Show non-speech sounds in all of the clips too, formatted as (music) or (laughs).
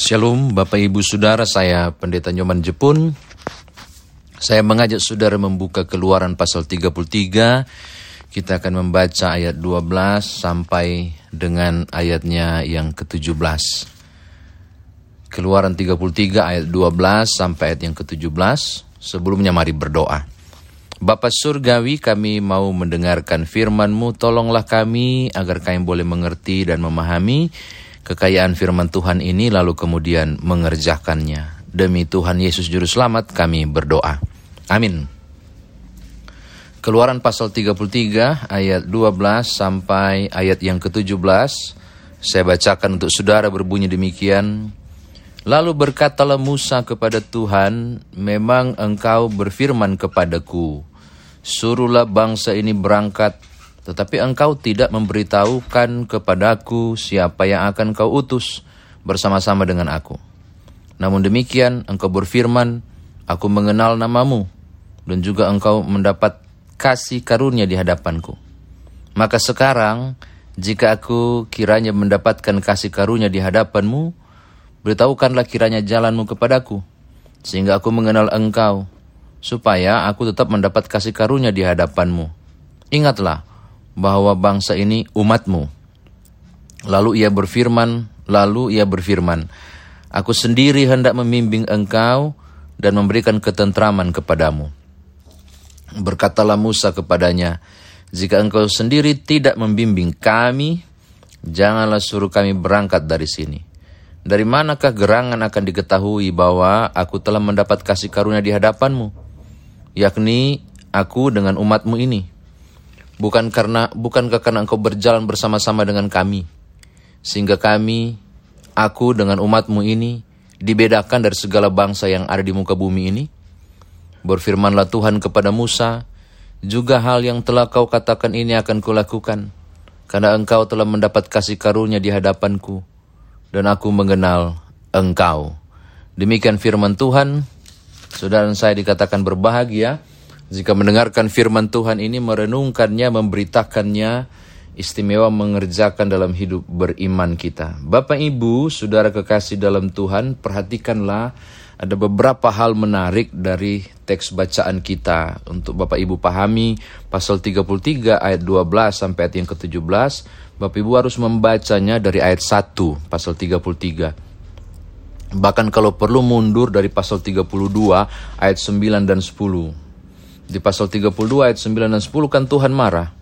Shalom Bapak Ibu Saudara, saya Pendeta Nyoman Jepun. Saya mengajak saudara membuka keluaran pasal 33. Kita akan membaca ayat 12 sampai dengan ayatnya yang ke-17. Keluaran 33 ayat 12 sampai ayat yang ke-17. Sebelumnya mari berdoa. Bapak Surgawi kami mau mendengarkan firman-Mu, tolonglah kami agar kami boleh mengerti dan memahami kekayaan firman Tuhan ini lalu kemudian mengerjakannya. Demi Tuhan Yesus Juru Selamat kami berdoa. Amin. Keluaran pasal 33 ayat 12 sampai ayat yang ke-17. Saya bacakan untuk saudara berbunyi demikian. Lalu berkatalah Musa kepada Tuhan, memang engkau berfirman kepadaku, suruhlah bangsa ini berangkat, tetapi engkau tidak memberitahukan kepadaku siapa yang akan kau utus bersama-sama dengan aku. Namun demikian engkau berfirman, aku mengenal namamu, dan juga engkau mendapat kasih karunia di hadapanku. Maka sekarang, jika aku kiranya mendapatkan kasih karunia di hadapanmu, beritahukanlah kiranya jalanmu kepadaku, sehingga aku mengenal engkau, supaya aku tetap mendapat kasih karunia di hadapanmu. Ingatlah bahwa bangsa ini umatmu. Lalu ia berfirman, lalu ia berfirman, Aku sendiri hendak membimbing engkau dan memberikan ketentraman kepadamu. Berkatalah Musa kepadanya, Jika engkau sendiri tidak membimbing kami, janganlah suruh kami berangkat dari sini. Dari manakah gerangan akan diketahui bahwa aku telah mendapat kasih karunia di hadapanmu? yakni aku dengan umatmu ini. Bukan karena bukankah karena engkau berjalan bersama-sama dengan kami, sehingga kami, aku dengan umatmu ini, dibedakan dari segala bangsa yang ada di muka bumi ini? Berfirmanlah Tuhan kepada Musa, juga hal yang telah kau katakan ini akan kulakukan, karena engkau telah mendapat kasih karunia di hadapanku, dan aku mengenal engkau. Demikian firman Tuhan, Saudara saya dikatakan berbahagia jika mendengarkan firman Tuhan ini, merenungkannya, memberitakannya, istimewa mengerjakan dalam hidup beriman kita. Bapak Ibu, saudara kekasih dalam Tuhan, perhatikanlah ada beberapa hal menarik dari teks bacaan kita untuk Bapak Ibu pahami pasal 33 ayat 12 sampai ayat yang ke-17. Bapak Ibu harus membacanya dari ayat 1 pasal 33. Bahkan kalau perlu mundur dari pasal 32 ayat 9 dan 10. Di pasal 32 ayat 9 dan 10 kan Tuhan marah.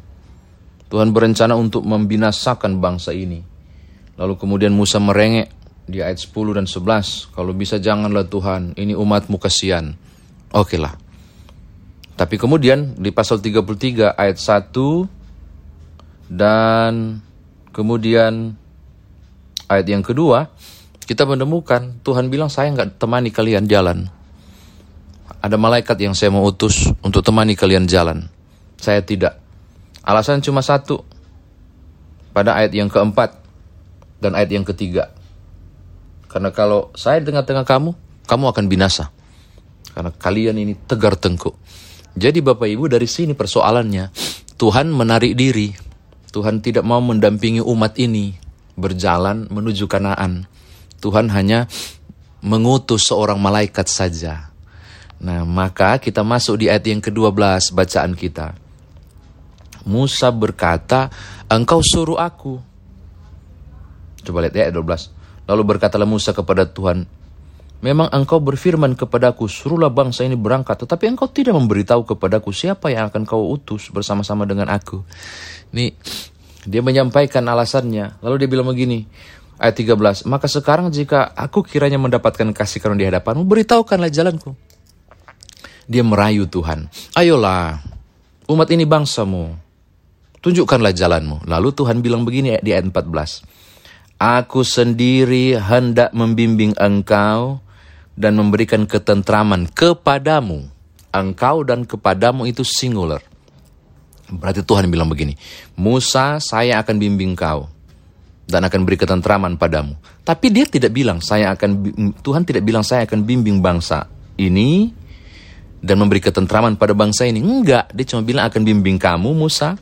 Tuhan berencana untuk membinasakan bangsa ini. Lalu kemudian Musa merengek di ayat 10 dan 11. Kalau bisa janganlah Tuhan, ini umatmu kasihan. Oke lah. Tapi kemudian di pasal 33 ayat 1 dan kemudian ayat yang kedua, kita menemukan Tuhan bilang saya nggak temani kalian jalan. Ada malaikat yang saya mau utus untuk temani kalian jalan. Saya tidak. Alasan cuma satu. Pada ayat yang keempat dan ayat yang ketiga. Karena kalau saya tengah-tengah kamu, kamu akan binasa. Karena kalian ini tegar tengkuk. Jadi Bapak Ibu dari sini persoalannya. Tuhan menarik diri. Tuhan tidak mau mendampingi umat ini berjalan menuju kanaan. Tuhan hanya mengutus seorang malaikat saja. Nah, maka kita masuk di ayat yang ke-12 bacaan kita. Musa berkata, engkau suruh aku. Coba lihat ya ayat 12. Lalu berkatalah Musa kepada Tuhan, Memang engkau berfirman kepadaku, suruhlah bangsa ini berangkat, tetapi engkau tidak memberitahu kepadaku siapa yang akan kau utus bersama-sama dengan aku. Ini dia menyampaikan alasannya. Lalu dia bilang begini, Ayat 13, maka sekarang jika aku kiranya mendapatkan kasih karunia di hadapanmu, beritahukanlah jalanku. Dia merayu Tuhan. Ayolah, umat ini bangsamu. Tunjukkanlah jalanmu. Lalu Tuhan bilang begini di ayat 14. Aku sendiri hendak membimbing engkau dan memberikan ketentraman kepadamu. Engkau dan kepadamu itu singular. Berarti Tuhan bilang begini, Musa saya akan bimbing kau dan akan beri ketentraman padamu. Tapi dia tidak bilang saya akan Tuhan tidak bilang saya akan bimbing bangsa ini dan memberi ketentraman pada bangsa ini. Enggak, dia cuma bilang akan bimbing kamu Musa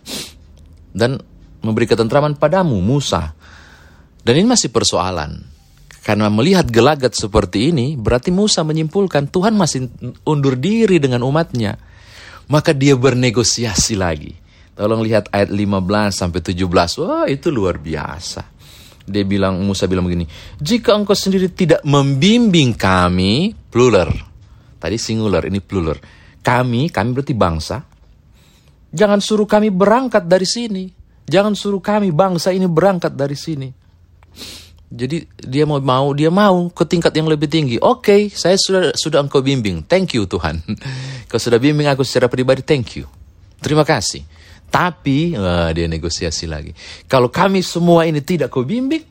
dan memberi ketentraman padamu Musa. Dan ini masih persoalan. Karena melihat gelagat seperti ini, berarti Musa menyimpulkan Tuhan masih undur diri dengan umatnya. Maka dia bernegosiasi lagi. Tolong lihat ayat 15 sampai 17. Wah, itu luar biasa. Dia bilang Musa bilang begini, "Jika engkau sendiri tidak membimbing kami, plural. Tadi singular, ini plural. Kami, kami berarti bangsa. Jangan suruh kami berangkat dari sini. Jangan suruh kami bangsa ini berangkat dari sini." Jadi dia mau mau dia mau ke tingkat yang lebih tinggi. Oke, okay, saya sudah sudah engkau bimbing. Thank you Tuhan. (laughs) Kau sudah bimbing aku secara pribadi. Thank you. Terima kasih. Tapi wah, dia negosiasi lagi. Kalau kami semua ini tidak kau bimbing,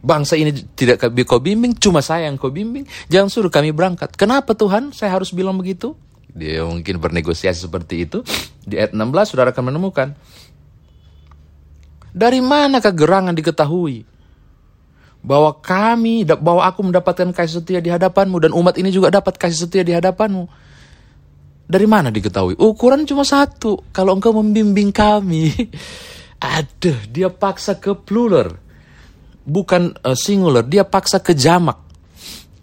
bangsa ini tidak kau bimbing, cuma saya yang kau bimbing, jangan suruh kami berangkat. Kenapa Tuhan? Saya harus bilang begitu? Dia mungkin bernegosiasi seperti itu. Di ayat 16 saudara akan menemukan. Dari mana kegerangan diketahui? bahwa kami, bahwa aku mendapatkan kasih setia di hadapanmu dan umat ini juga dapat kasih setia di hadapanmu. Dari mana diketahui? Ukuran cuma satu. Kalau engkau membimbing kami, (laughs) aduh, dia paksa ke plural, bukan uh, singular. Dia paksa ke jamak,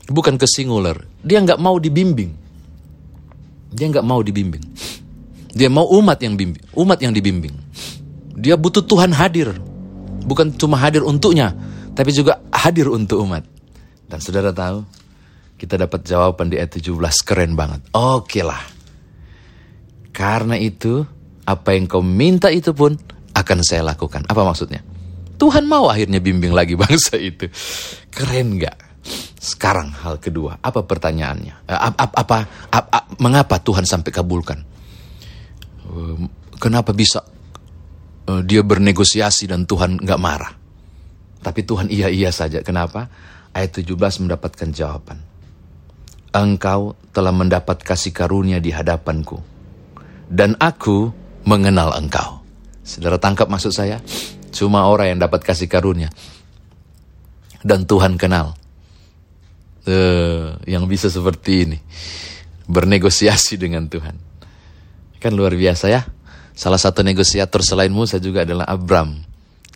bukan ke singular. Dia nggak mau dibimbing. Dia nggak mau dibimbing. Dia mau umat yang bimbing, umat yang dibimbing. Dia butuh Tuhan hadir, bukan cuma hadir untuknya, tapi juga hadir untuk umat. Dan saudara tahu, kita dapat jawaban di ayat 17, keren banget. Oke lah. Karena itu, apa yang kau minta itu pun akan saya lakukan. Apa maksudnya? Tuhan mau akhirnya bimbing lagi (laughs) bangsa itu. Keren gak? Sekarang hal kedua, apa pertanyaannya? Eh, apa, apa, apa, apa mengapa Tuhan sampai kabulkan? Eh, kenapa bisa uh, dia bernegosiasi dan Tuhan gak marah? Tapi Tuhan iya-iya saja. Kenapa? Ayat 17 mendapatkan jawaban. Engkau telah mendapat kasih karunia di hadapanku. Dan aku mengenal engkau. Saudara tangkap maksud saya? Cuma orang yang dapat kasih karunia. Dan Tuhan kenal. Uh, yang bisa seperti ini. Bernegosiasi dengan Tuhan. Kan luar biasa ya. Salah satu negosiator selain Musa juga adalah Abram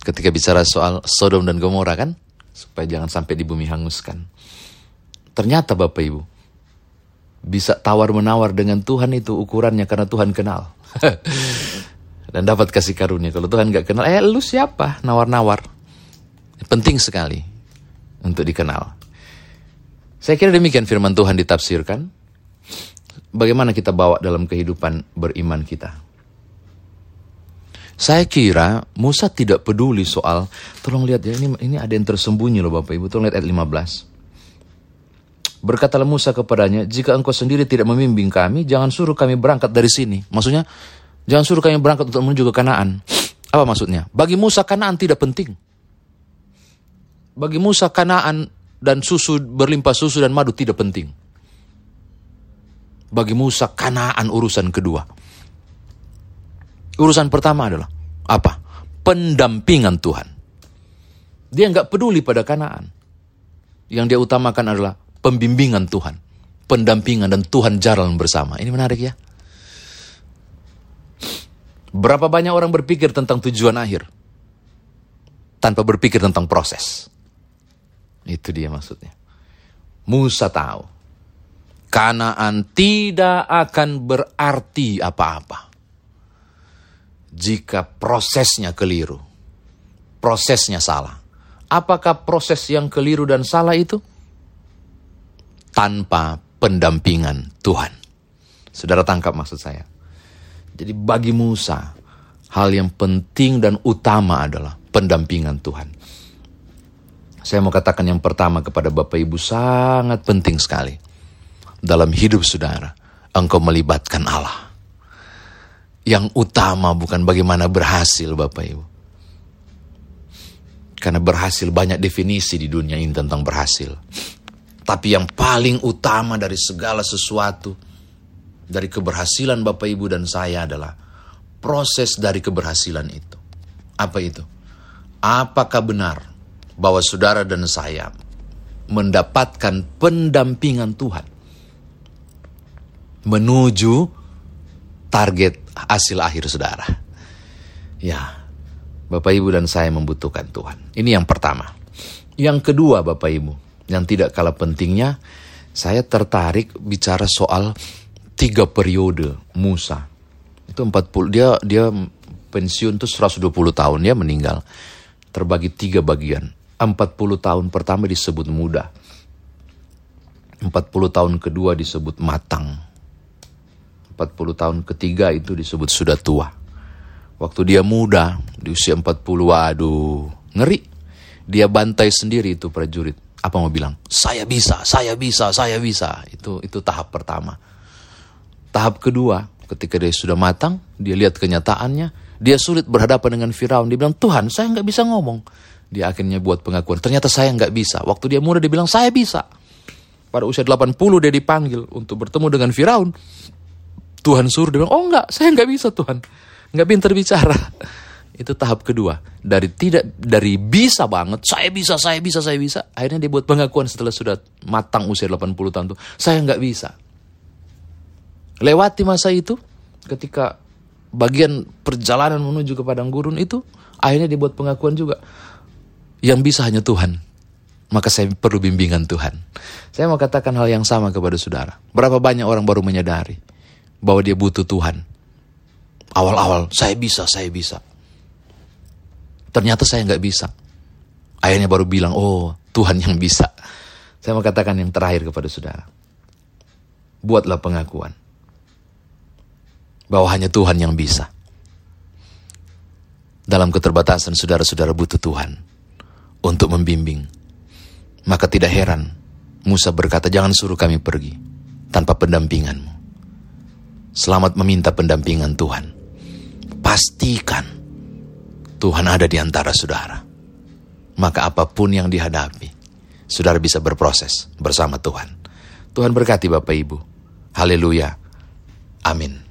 ketika bicara soal Sodom dan Gomora kan supaya jangan sampai di bumi hanguskan. Ternyata Bapak Ibu bisa tawar menawar dengan Tuhan itu ukurannya karena Tuhan kenal (laughs) dan dapat kasih karunia. Kalau Tuhan nggak kenal, eh lu siapa nawar-nawar? Penting sekali untuk dikenal. Saya kira demikian firman Tuhan ditafsirkan. Bagaimana kita bawa dalam kehidupan beriman kita. Saya kira Musa tidak peduli soal, tolong lihat ya, ini, ini ada yang tersembunyi loh Bapak Ibu, tolong lihat ayat 15. Berkatalah Musa kepadanya, jika engkau sendiri tidak membimbing kami, jangan suruh kami berangkat dari sini. Maksudnya, jangan suruh kami berangkat untuk menuju ke Kanaan. Apa maksudnya? Bagi Musa Kanaan tidak penting. Bagi Musa Kanaan dan susu berlimpah susu dan madu tidak penting. Bagi Musa Kanaan urusan kedua. Urusan pertama adalah apa? Pendampingan Tuhan. Dia nggak peduli pada kanaan. Yang dia utamakan adalah pembimbingan Tuhan. Pendampingan dan Tuhan jalan bersama. Ini menarik ya. Berapa banyak orang berpikir tentang tujuan akhir. Tanpa berpikir tentang proses. Itu dia maksudnya. Musa tahu. Kanaan tidak akan berarti apa-apa jika prosesnya keliru, prosesnya salah. Apakah proses yang keliru dan salah itu? Tanpa pendampingan Tuhan. Saudara tangkap maksud saya. Jadi bagi Musa, hal yang penting dan utama adalah pendampingan Tuhan. Saya mau katakan yang pertama kepada Bapak Ibu sangat penting sekali. Dalam hidup saudara, engkau melibatkan Allah yang utama bukan bagaimana berhasil Bapak Ibu. Karena berhasil banyak definisi di dunia ini tentang berhasil. Tapi yang paling utama dari segala sesuatu, dari keberhasilan Bapak Ibu dan saya adalah proses dari keberhasilan itu. Apa itu? Apakah benar bahwa saudara dan saya mendapatkan pendampingan Tuhan menuju target hasil akhir saudara. Ya, Bapak Ibu dan saya membutuhkan Tuhan. Ini yang pertama. Yang kedua Bapak Ibu, yang tidak kalah pentingnya, saya tertarik bicara soal tiga periode Musa. Itu 40 dia dia pensiun tuh 120 tahun dia meninggal. Terbagi tiga bagian. 40 tahun pertama disebut muda. 40 tahun kedua disebut matang. 40 tahun ketiga itu disebut sudah tua. Waktu dia muda, di usia 40, waduh, ngeri. Dia bantai sendiri itu prajurit. Apa mau bilang? Saya bisa, saya bisa, saya bisa. Itu itu tahap pertama. Tahap kedua, ketika dia sudah matang, dia lihat kenyataannya, dia sulit berhadapan dengan Firaun. Dia bilang, Tuhan, saya nggak bisa ngomong. Dia akhirnya buat pengakuan. Ternyata saya nggak bisa. Waktu dia muda, dia bilang, saya bisa. Pada usia 80 dia dipanggil untuk bertemu dengan Firaun. Tuhan suruh, dia bilang, oh enggak, saya nggak bisa Tuhan nggak pinter bicara. (laughs) Itu tahap kedua. Dari tidak dari bisa banget, saya bisa, saya bisa, saya bisa. Akhirnya dia buat pengakuan setelah sudah matang usia 80 tahun tuh, saya nggak bisa. Lewati masa itu, ketika bagian perjalanan menuju ke padang gurun itu, akhirnya dia buat pengakuan juga. Yang bisa hanya Tuhan. Maka saya perlu bimbingan Tuhan. Saya mau katakan hal yang sama kepada saudara. Berapa banyak orang baru menyadari bahwa dia butuh Tuhan Awal-awal, saya bisa, saya bisa. Ternyata saya nggak bisa. Akhirnya baru bilang, oh Tuhan yang bisa. Saya mau katakan yang terakhir kepada saudara. Buatlah pengakuan. Bahwa hanya Tuhan yang bisa. Dalam keterbatasan saudara-saudara butuh Tuhan. Untuk membimbing. Maka tidak heran Musa berkata, jangan suruh kami pergi tanpa pendampinganmu. Selamat meminta pendampingan Tuhan pastikan Tuhan ada di antara saudara. Maka apa pun yang dihadapi, saudara bisa berproses bersama Tuhan. Tuhan berkati Bapak Ibu. Haleluya. Amin.